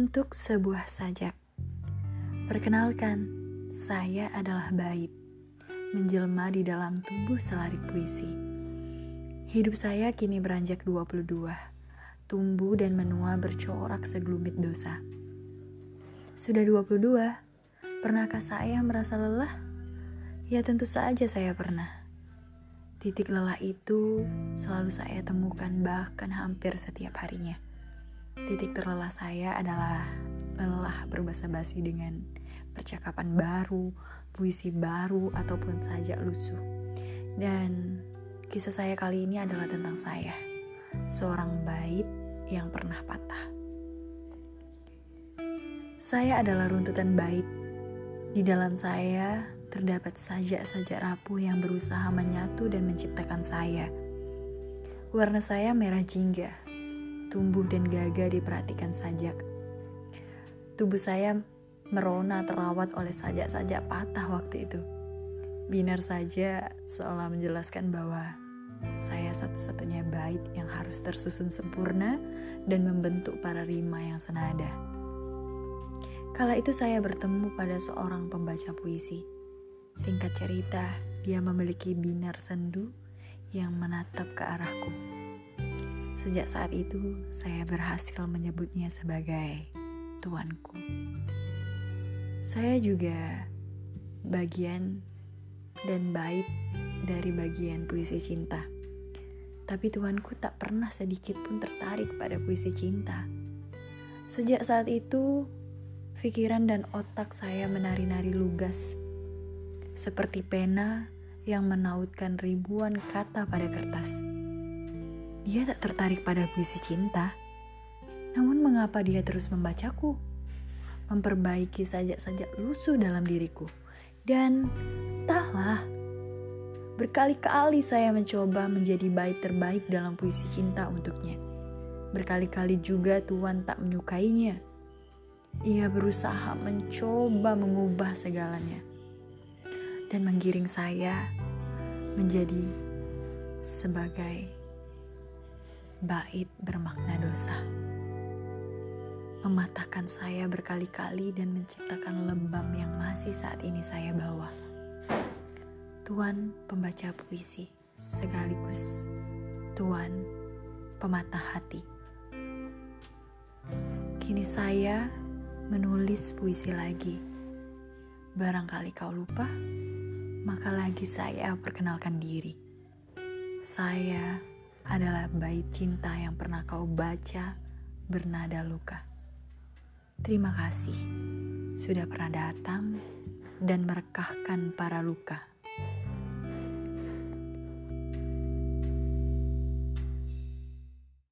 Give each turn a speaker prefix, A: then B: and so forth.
A: Untuk sebuah sajak Perkenalkan, saya adalah Bait Menjelma di dalam tubuh selarik puisi. Hidup saya kini beranjak 22 Tumbuh dan menua bercorak segelumit dosa. Sudah 22, pernahkah saya merasa lelah? Ya tentu saja saya pernah. Titik lelah itu selalu saya temukan bahkan hampir setiap harinya Titik terlelah saya adalah lelah berbahasa basi dengan percakapan baru, puisi baru, ataupun saja lucu. Dan kisah saya kali ini adalah tentang saya, seorang bait yang pernah patah. Saya adalah runtutan bait. Di dalam saya terdapat sajak-sajak rapuh yang berusaha menyatu dan menciptakan saya. Warna saya merah jingga, tumbuh dan gagah diperhatikan sajak. Tubuh saya merona terawat oleh sajak-sajak patah waktu itu. Binar saja seolah menjelaskan bahwa saya satu-satunya bait yang harus tersusun sempurna dan membentuk para rima yang senada. Kala itu saya bertemu pada seorang pembaca puisi. Singkat cerita, dia memiliki binar sendu yang menatap ke arahku. Sejak saat itu, saya berhasil menyebutnya sebagai tuanku. Saya juga bagian dan bait dari bagian puisi cinta. Tapi tuanku tak pernah sedikit pun tertarik pada puisi cinta. Sejak saat itu, pikiran dan otak saya menari-nari lugas. Seperti pena yang menautkan ribuan kata pada kertas. Dia tak tertarik pada puisi cinta. Namun mengapa dia terus membacaku? Memperbaiki sajak-sajak lusuh dalam diriku. Dan entahlah, berkali-kali saya mencoba menjadi bait terbaik dalam puisi cinta untuknya. Berkali-kali juga Tuhan tak menyukainya. Ia berusaha mencoba mengubah segalanya dan menggiring saya menjadi sebagai bait bermakna dosa. Mematahkan saya berkali-kali dan menciptakan lebam yang masih saat ini saya bawa. Tuan pembaca puisi, sekaligus Tuan pematah hati. Kini saya menulis puisi lagi. Barangkali kau lupa, maka lagi saya perkenalkan diri. Saya adalah bait cinta yang pernah kau baca bernada luka. Terima kasih sudah pernah datang dan merekahkan para luka.